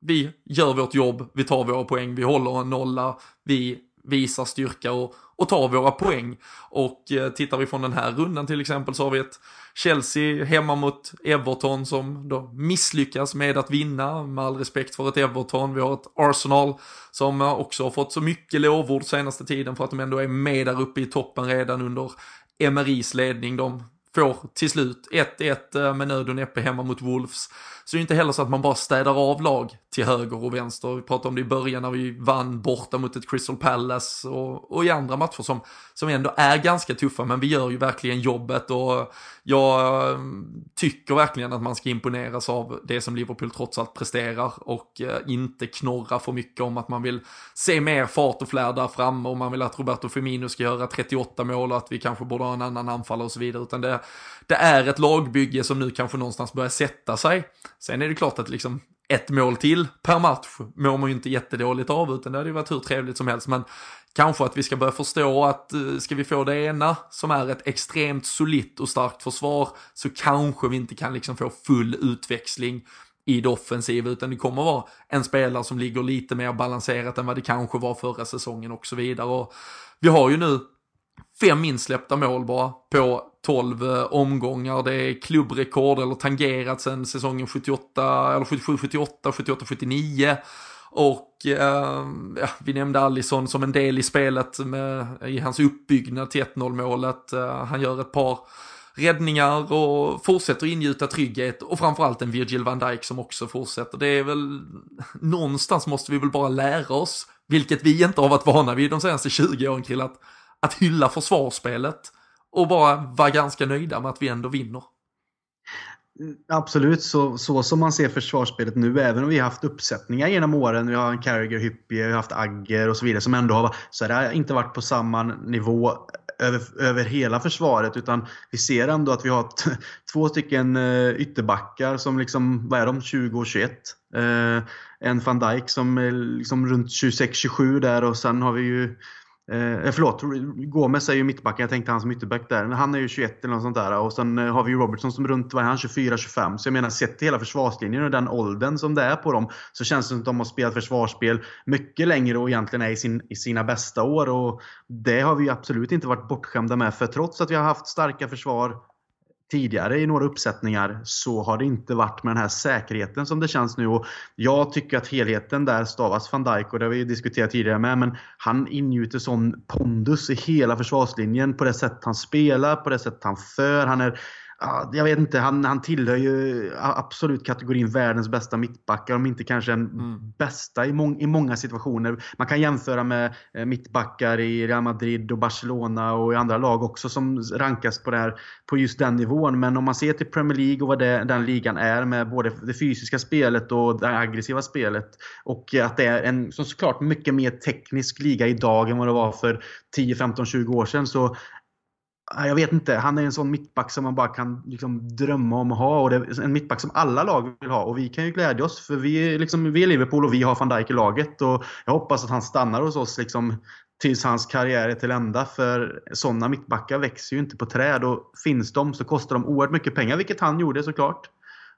vi gör vårt jobb, vi tar våra poäng, vi håller en nolla, vi visar styrka och, och tar våra poäng. Och eh, tittar vi från den här rundan till exempel så har vi ett Chelsea hemma mot Everton som då misslyckas med att vinna, med all respekt för ett Everton. Vi har ett Arsenal som också har fått så mycket lovord senaste tiden för att de ändå är med där uppe i toppen redan under Emerys ledning. De får till slut 1-1 eh, med nöd och näppe hemma mot Wolves. Så det är inte heller så att man bara städar av lag till höger och vänster. Vi pratade om det i början när vi vann borta mot ett Crystal Palace och, och i andra matcher som, som ändå är ganska tuffa, men vi gör ju verkligen jobbet och jag eh, tycker verkligen att man ska imponeras av det som Liverpool trots allt presterar och eh, inte knorra för mycket om att man vill se mer fart och flärd där framme och man vill att Roberto Firmino ska göra 38 mål och att vi kanske borde ha en annan anfallare och så vidare, utan det, det är ett lagbygge som nu kanske någonstans börjar sätta sig. Sen är det klart att liksom ett mål till per match mår man ju inte jättedåligt av, utan det hade ju varit hur trevligt som helst. Men kanske att vi ska börja förstå att eh, ska vi få det ena som är ett extremt solitt och starkt försvar så kanske vi inte kan liksom få full utväxling i det offensiva, utan det kommer vara en spelare som ligger lite mer balanserat än vad det kanske var förra säsongen och så vidare. Och vi har ju nu fem insläppta mål bara på 12 eh, omgångar. Det är klubbrekord eller tangerat sedan säsongen 78, eller 77, 78, 78, 79. Och eh, ja, vi nämnde Allison som en del i spelet med, i hans uppbyggnad till 1-0 målet. Eh, han gör ett par räddningar och fortsätter ingjuta trygghet och framförallt en Virgil van Dijk som också fortsätter. Det är väl, någonstans måste vi väl bara lära oss, vilket vi inte har varit vana vid de senaste 20 åren till att, att hylla försvarsspelet och bara vara ganska nöjda med att vi ändå vinner. Mm, absolut, så, så som man ser försvarsspelet nu, även om vi har haft uppsättningar genom åren, vi har en Carragher, Hyppie, vi har haft Agger och så vidare, som ändå har, så det har inte varit på samma nivå över, över hela försvaret utan vi ser ändå att vi har två stycken eh, ytterbackar som liksom, vad är de, 20 och 21. Eh, en van Dijk som är liksom runt 26-27 där och sen har vi ju Eh, eh, förlåt, Gomes är ju mittbacken. Jag tänkte han som ytterback där. Men han är ju 21 eller något sånt där. Och sen eh, har vi ju Robertson som runt, vad är han, 24-25. Så jag menar, sett till hela försvarslinjen och den åldern som det är på dem så känns det som att de har spelat försvarsspel mycket längre och egentligen är i, sin, i sina bästa år. Och det har vi absolut inte varit bortskämda med. För trots att vi har haft starka försvar tidigare i några uppsättningar så har det inte varit med den här säkerheten som det känns nu. Och jag tycker att helheten där stavas van Dijk och det har vi diskuterat tidigare med. Men han ingjuter sån pondus i hela försvarslinjen på det sätt han spelar, på det sätt han för. Han är jag vet inte, han, han tillhör ju absolut kategorin världens bästa mittbackar, om inte kanske en mm. bästa i, mång, i många situationer. Man kan jämföra med eh, mittbackar i Real Madrid och Barcelona och i andra lag också som rankas på, det här, på just den nivån. Men om man ser till Premier League och vad det, den ligan är med både det fysiska spelet och det aggressiva spelet och att det är en såklart mycket mer teknisk liga idag än vad det var för 10, 15, 20 år sedan så jag vet inte. Han är en sån mittback som man bara kan liksom drömma om att ha. Och det är en mittback som alla lag vill ha. Och vi kan ju glädja oss för vi är, liksom, vi är Liverpool och vi har van Dijk i laget. Och jag hoppas att han stannar hos oss liksom, tills hans karriär är till ända. För sådana mittbackar växer ju inte på träd. Och finns de så kostar de oerhört mycket pengar, vilket han gjorde såklart.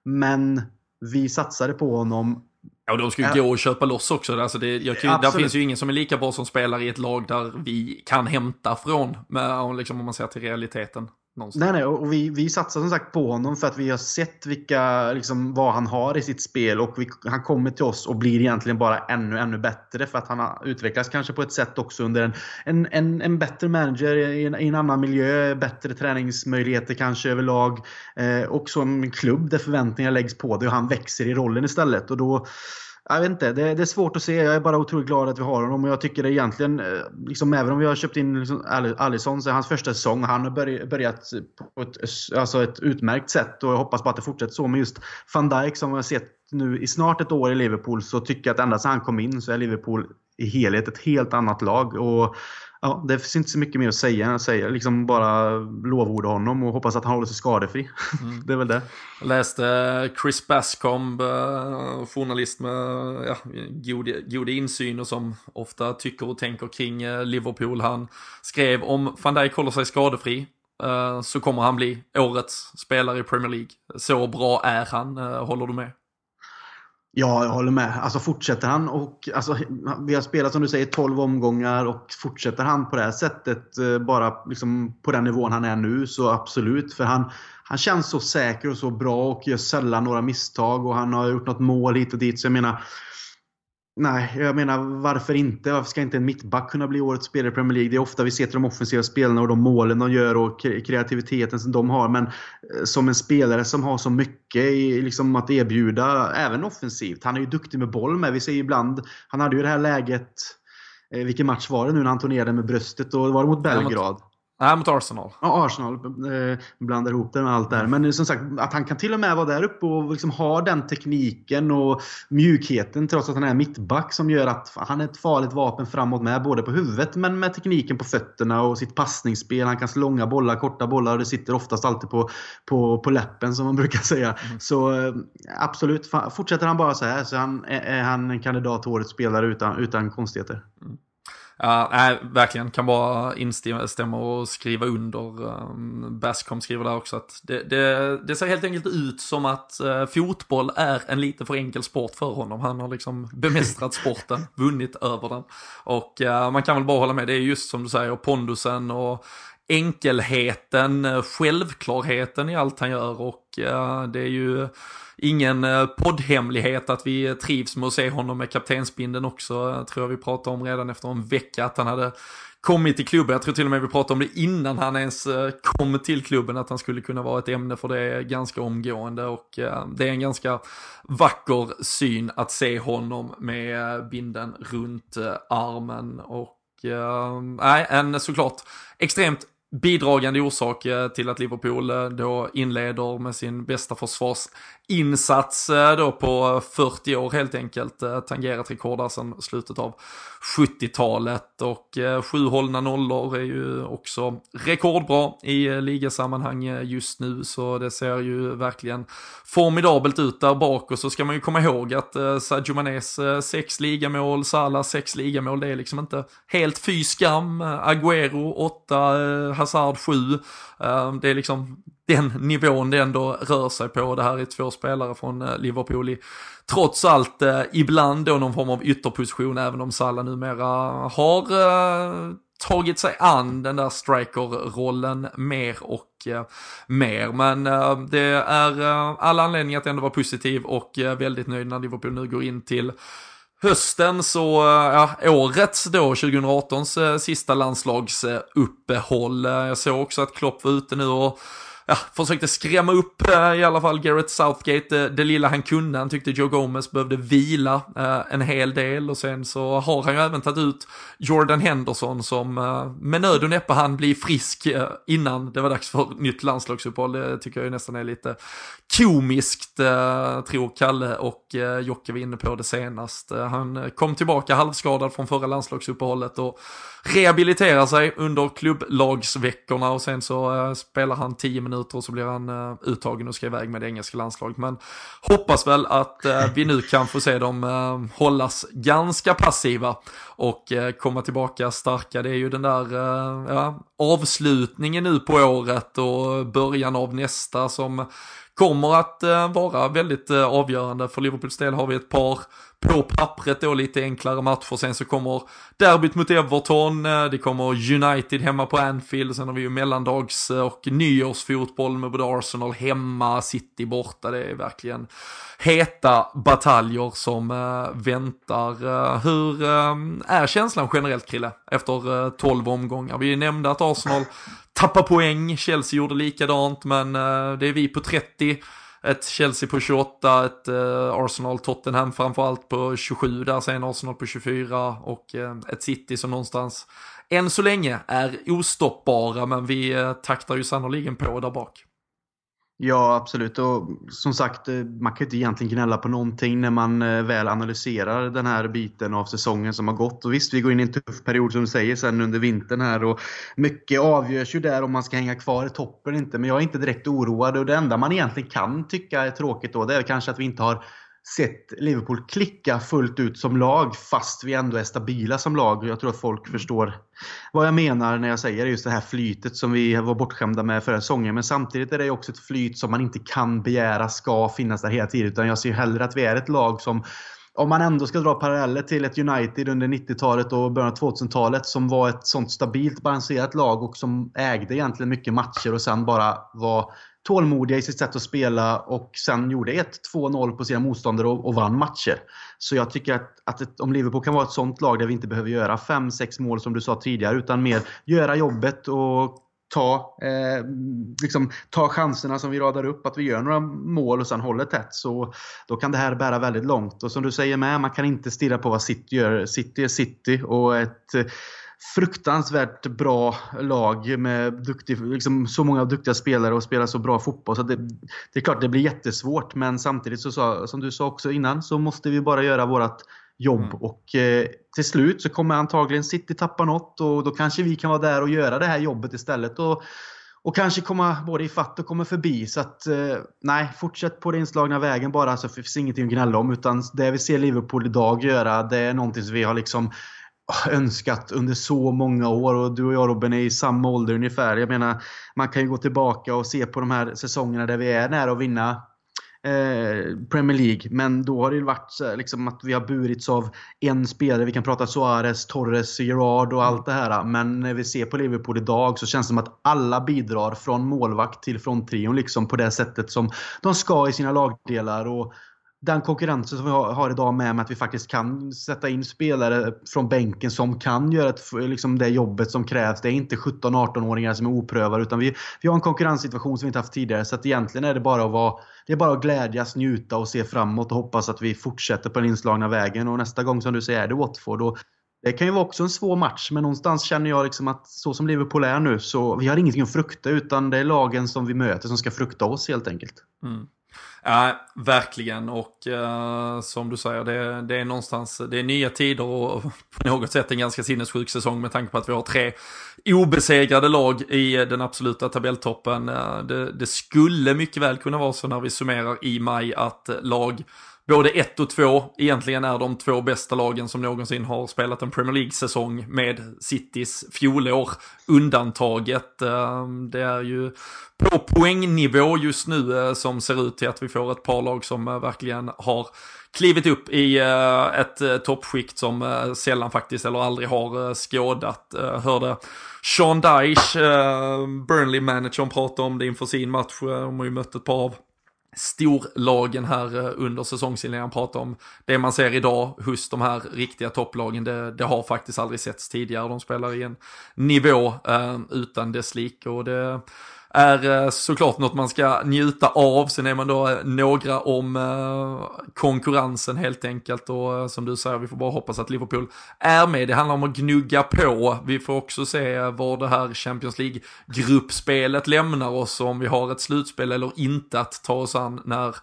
Men vi satsade på honom Ja, och de ska ju gå och köpa loss också. Alltså det, jag, ja, där finns ju ingen som är lika bra som spelar i ett lag där vi kan hämta från, med, liksom, om man ser till realiteten. Någonstans. Nej, nej, och vi, vi satsar som sagt på honom för att vi har sett vilka, liksom, vad han har i sitt spel och vi, han kommer till oss och blir egentligen bara ännu, ännu bättre för att han har utvecklats kanske på ett sätt också under en, en, en, en bättre manager i en, i en, annan miljö, bättre träningsmöjligheter kanske överlag. Eh, som en klubb där förväntningar läggs på det och han växer i rollen istället. Och då jag vet inte, det, det, är svårt att se. Jag är bara otroligt glad att vi har honom och jag tycker det egentligen, eh, liksom, även om vi har köpt in liksom, Alisson så är hans första säsong, han har börjat på ett, alltså ett utmärkt sätt och jag hoppas bara att det fortsätter så. Men just van Dijk som jag har sett nu i snart ett år i Liverpool så tycker jag att ända sedan han kom in så är Liverpool i helhet ett helt annat lag. Och ja, det finns inte så mycket mer att säga. Jag säger liksom bara lovorda honom och hoppas att han håller sig skadefri. Mm. det är väl det. Jag läste Chris Bascomb, eh, journalist med ja, god, god insyn och som ofta tycker och tänker kring eh, Liverpool. Han skrev om van Dijk håller sig skadefri eh, så kommer han bli årets spelare i Premier League. Så bra är han, håller du med? Ja, jag håller med. Alltså fortsätter han och alltså, vi har spelat som du säger 12 omgångar och fortsätter han på det här sättet eh, bara liksom, på den nivån han är nu så absolut. För han, han känns så säker och så bra och gör sällan några misstag och han har gjort något mål hit och dit. Så jag menar, Nej, jag menar varför inte? Varför ska inte en mittback kunna bli årets spelare i Premier League? Det är ofta vi ser till de offensiva spelarna och de målen de gör och kreativiteten som de har. Men eh, som en spelare som har så mycket i, liksom att erbjuda, även offensivt. Han är ju duktig med boll med. Vi ser ibland, han hade ju det här läget, eh, vilken match var det nu när han turnerade med bröstet? Och var det mot Belgrad? Nej, mot Arsenal. Ja, Arsenal. Eh, blandar ihop det med allt där. Men som sagt, att han kan till och med vara där uppe och liksom ha den tekniken och mjukheten trots att han är mittback som gör att han är ett farligt vapen framåt med. Både på huvudet men med tekniken på fötterna och sitt passningsspel. Han kan slå långa bollar, korta bollar och det sitter oftast alltid på, på, på läppen som man brukar säga. Mm. Så eh, absolut, fortsätter han bara så här så han, är han en kandidat till årets spelare utan, utan konstigheter. Mm. Ja, nej, verkligen. Kan bara instämma och skriva under. Um, Bascom skriver där också att det, det, det, ser helt enkelt ut som att uh, fotboll är en lite för enkel sport för honom. Han har liksom bemästrat sporten, vunnit över den. Och uh, man kan väl bara hålla med, det är just som du säger, pondusen och enkelheten, självklarheten i allt han gör och uh, det är ju ingen eh, poddhemlighet att vi trivs med att se honom med kaptensbinden också. Tror jag vi pratade om redan efter en vecka att han hade kommit till klubben. Jag tror till och med vi pratade om det innan han ens eh, kom till klubben, att han skulle kunna vara ett ämne för det ganska omgående. Och eh, det är en ganska vacker syn att se honom med binden runt armen. Och nej, en såklart extremt bidragande orsak till att Liverpool då inleder med sin bästa försvars insats då på 40 år helt enkelt. Eh, tangerat rekord där sedan slutet av 70-talet och eh, sju hållna nollor är ju också rekordbra i eh, ligasammanhang just nu så det ser ju verkligen formidabelt ut där bak och så ska man ju komma ihåg att Sadio Manés sex ligamål, Salah sex ligamål, det är liksom inte helt fy skam. Agüero åtta, Hazard 7. Det är liksom den nivån det ändå rör sig på. Det här är två spelare från eh, Liverpool i trots allt eh, ibland då någon form av ytterposition även om Salah numera har eh, tagit sig an den där striker-rollen mer och eh, mer. Men eh, det är alla anledningar att ändå vara positiv och väldigt nöjd när Liverpool nu går in till hösten så, ja, årets då, 2018s eh, sista landslagsuppehåll. Jag såg också att Klopp var ute nu och ja, försökte skrämma upp eh, i alla fall Garrett Southgate det, det lilla han kunde. Han tyckte Joe Gomez behövde vila eh, en hel del och sen så har han ju även tagit ut Jordan Henderson som eh, med nöd och näppe han blir frisk eh, innan det var dags för nytt landslagsuppehåll. Det tycker jag nästan är lite komiskt, eh, tror Kalle och eh, Jocke var inne på det senast. Eh, han kom tillbaka halvskadad från förra landslagsuppehållet och rehabiliterar sig under klubblagsveckorna och sen så uh, spelar han 10 minuter och så blir han uh, uttagen och ska iväg med det engelska landslaget. Men hoppas väl att uh, vi nu kan få se dem eh, hållas ganska passiva och komma tillbaka starka. Det är ju den där ja, avslutningen nu på året och början av nästa som kommer att vara väldigt avgörande. För Liverpools del har vi ett par på pappret då lite enklare matcher. Sen så kommer derbyt mot Everton, eh, det kommer United hemma på Anfield, sen har vi ju mellandags eh, och nyårsfotboll med både Arsenal hemma, City borta. Det är verkligen heta bataljer som eh, väntar. Hur är känslan generellt Krille efter 12 omgångar? Vi nämnde att Arsenal tappar poäng, Chelsea gjorde likadant, men det är vi på 30 ett Chelsea på 28, ett eh, Arsenal Tottenham framförallt på 27 där, sen Arsenal på 24 och eh, ett City som någonstans än så länge är ostoppbara men vi eh, taktar ju sannoliken på där bak. Ja, absolut. Och som sagt, eh, man kan inte egentligen gnälla på någonting när man eh, väl analyserar den här biten av säsongen som har gått. Och visst, vi går in i en tuff period som du säger sen under vintern här och mycket avgörs ju där om man ska hänga kvar i toppen eller inte. Men jag är inte direkt oroad och det enda man egentligen kan tycka är tråkigt då, det är kanske att vi inte har sett Liverpool klicka fullt ut som lag fast vi ändå är stabila som lag. Jag tror att folk förstår vad jag menar när jag säger just det här flytet som vi var bortskämda med förra säsongen. Men samtidigt är det också ett flyt som man inte kan begära ska finnas där hela tiden. Utan jag ser hellre att vi är ett lag som om man ändå ska dra paralleller till ett United under 90-talet och början av 2000-talet som var ett sånt stabilt balanserat lag och som ägde egentligen mycket matcher och sen bara var tålmodiga i sitt sätt att spela och sen gjorde 1-2-0 på sina motståndare och, och, vann matcher. Så jag tycker att, att ett, om Liverpool kan vara ett sånt lag där vi inte behöver göra 5-6 mål som du sa tidigare utan mer göra jobbet och ta, eh, liksom, ta chanserna som vi radar upp, att vi gör några mål och sen håller tätt. Så då kan det här bära väldigt långt. Och som du säger med, man kan inte stirra på vad City gör. City är City och ett fruktansvärt bra lag med duktig, liksom, så många duktiga spelare och spelar så bra fotboll. Så det, det är klart det blir jättesvårt men samtidigt så som du sa också innan så måste vi bara göra vårt jobb mm. och eh, till slut så kommer antagligen City tappa något och då kanske vi kan vara där och göra det här jobbet istället. Och, och kanske komma både i fatt och komma förbi. Så att, eh, nej, fortsätt på den inslagna vägen bara så finns ingenting att gnälla om. Utan det vi ser Liverpool idag göra, det är någonting som vi har liksom önskat under så många år och du och jag Robin är i samma ålder ungefär. Jag menar, man kan ju gå tillbaka och se på de här säsongerna där vi är nära att vinna eh, Premier League. Men då har det ju varit liksom att vi har burits av en spelare. Vi kan prata Suarez, Torres, Gerard och allt det här. Men när vi ser på Liverpool idag så känns det som att alla bidrar från målvakt till fronttrion liksom på det sättet som de ska i sina lagdelar. Och den konkurrensen som vi har, idag med, med att vi faktiskt kan sätta in spelare från bänken som kan göra ett, liksom det jobbet som krävs. Det är inte 17-18-åringar som är oprövade utan vi, vi har en konkurrenssituation som vi inte haft tidigare. Så att egentligen är det bara att vara, det är bara att glädjas, njuta och se framåt och hoppas att vi fortsätter på den inslagna vägen. Och nästa gång som du säger är det Watford. Och det kan ju vara också en svår match, men någonstans känner jag liksom att så som Liverpool är nu så vi har ingenting att frukta utan det är lagen som vi möter som ska frukta oss helt enkelt. Mm. Ja, verkligen. Och eh, som du säger, det, det, är någonstans, det är nya tider och på något sätt en ganska sinnessjuk säsong med tanke på att vi har tre obesegrade lag i den absoluta tabelltoppen. Eh, det, det skulle mycket väl kunna vara så när vi summerar i maj att lag både ett och två egentligen är de två bästa lagen som någonsin har spelat en Premier League-säsong med Citys fjolår undantaget. Ehm, det är ju på poängnivå just nu eh, som ser ut till att vi får ett par lag som eh, verkligen har klivit upp i eh, ett toppskikt som sällan faktiskt eller aldrig har skådat. Hörde Sean Dyche, Burnley-managern, prata om det inför sin match. De har ju mött ett par av storlagen här eh, under säsongsinledningen pratar om. Det man ser idag hos de här riktiga topplagen, det, det har faktiskt aldrig setts tidigare. De spelar i en nivå eh, utan dess like och det är eh, såklart något man ska njuta av. Sen är man då eh, några om eh, konkurrensen helt enkelt och som du säger, vi får bara hoppas att Liverpool är med. Det handlar om att gnugga på. Vi får också se var det här Champions League-gruppspelet lämnar oss, om vi har ett slutspel eller inte att ta oss an när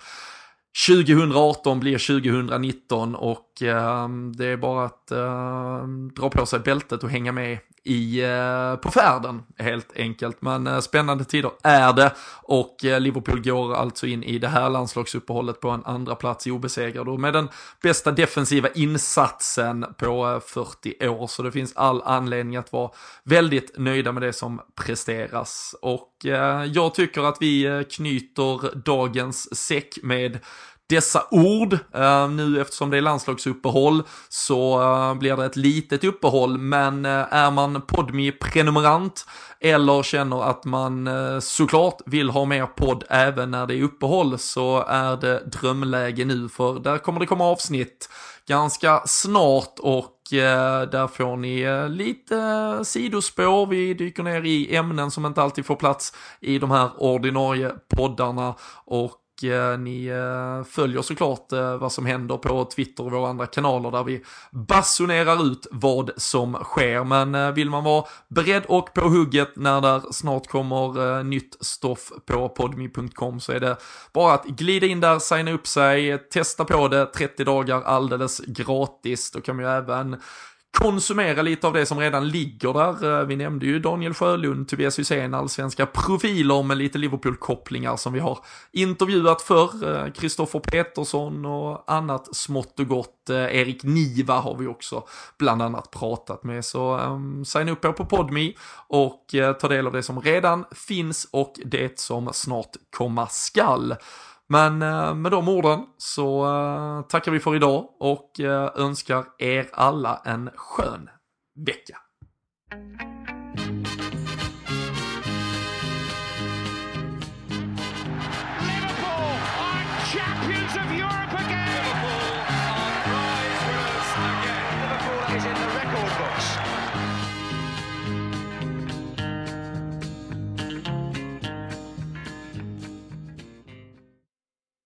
2018 blir 2019 och eh, det är bara att eh, dra på sig bältet och hänga med i, eh, på färden helt enkelt. Men eh, spännande tider är det och eh, Liverpool går alltså in i det här landslagsuppehållet på en andra plats i obesegrad och med den bästa defensiva insatsen på eh, 40 år. Så det finns all anledning att vara väldigt nöjda med det som presteras. Och eh, jag tycker att vi eh, knyter dagens säck med dessa ord. Uh, nu eftersom det är landslagsuppehåll så uh, blir det ett litet uppehåll, men uh, är man podmi prenumerant eller känner att man såklart vill ha mer podd även när det är uppehåll så är det drömläge nu för där kommer det komma avsnitt ganska snart och där får ni lite sidospår. Vi dyker ner i ämnen som inte alltid får plats i de här ordinarie poddarna och Eh, ni eh, följer såklart eh, vad som händer på Twitter och våra andra kanaler där vi basunerar ut vad som sker. Men vill man vara beredd och på hugget när det snart kommer nytt stoff på podmi.com så är det bara att glida in där, signa upp sig, testa på det 30 dagar alldeles gratis. Då kan man ju även konsumera lite av det som redan ligger där. Eh, vi nämnde ju Daniel Sjölund, Tobias Hysén, allsvenska profiler med lite Liverpool-kopplingar som vi har intervjuat för. Kristoffer eh, Petersson och annat smått och gott. Eh, Erik Niva har vi också bland annat pratat med. Så um, signa upp er på Podmi och uh, ta del av det som redan finns och det som snart komma skall. Men eh, med de orden så eh, tackar vi för idag och eh, önskar er alla en skön vecka.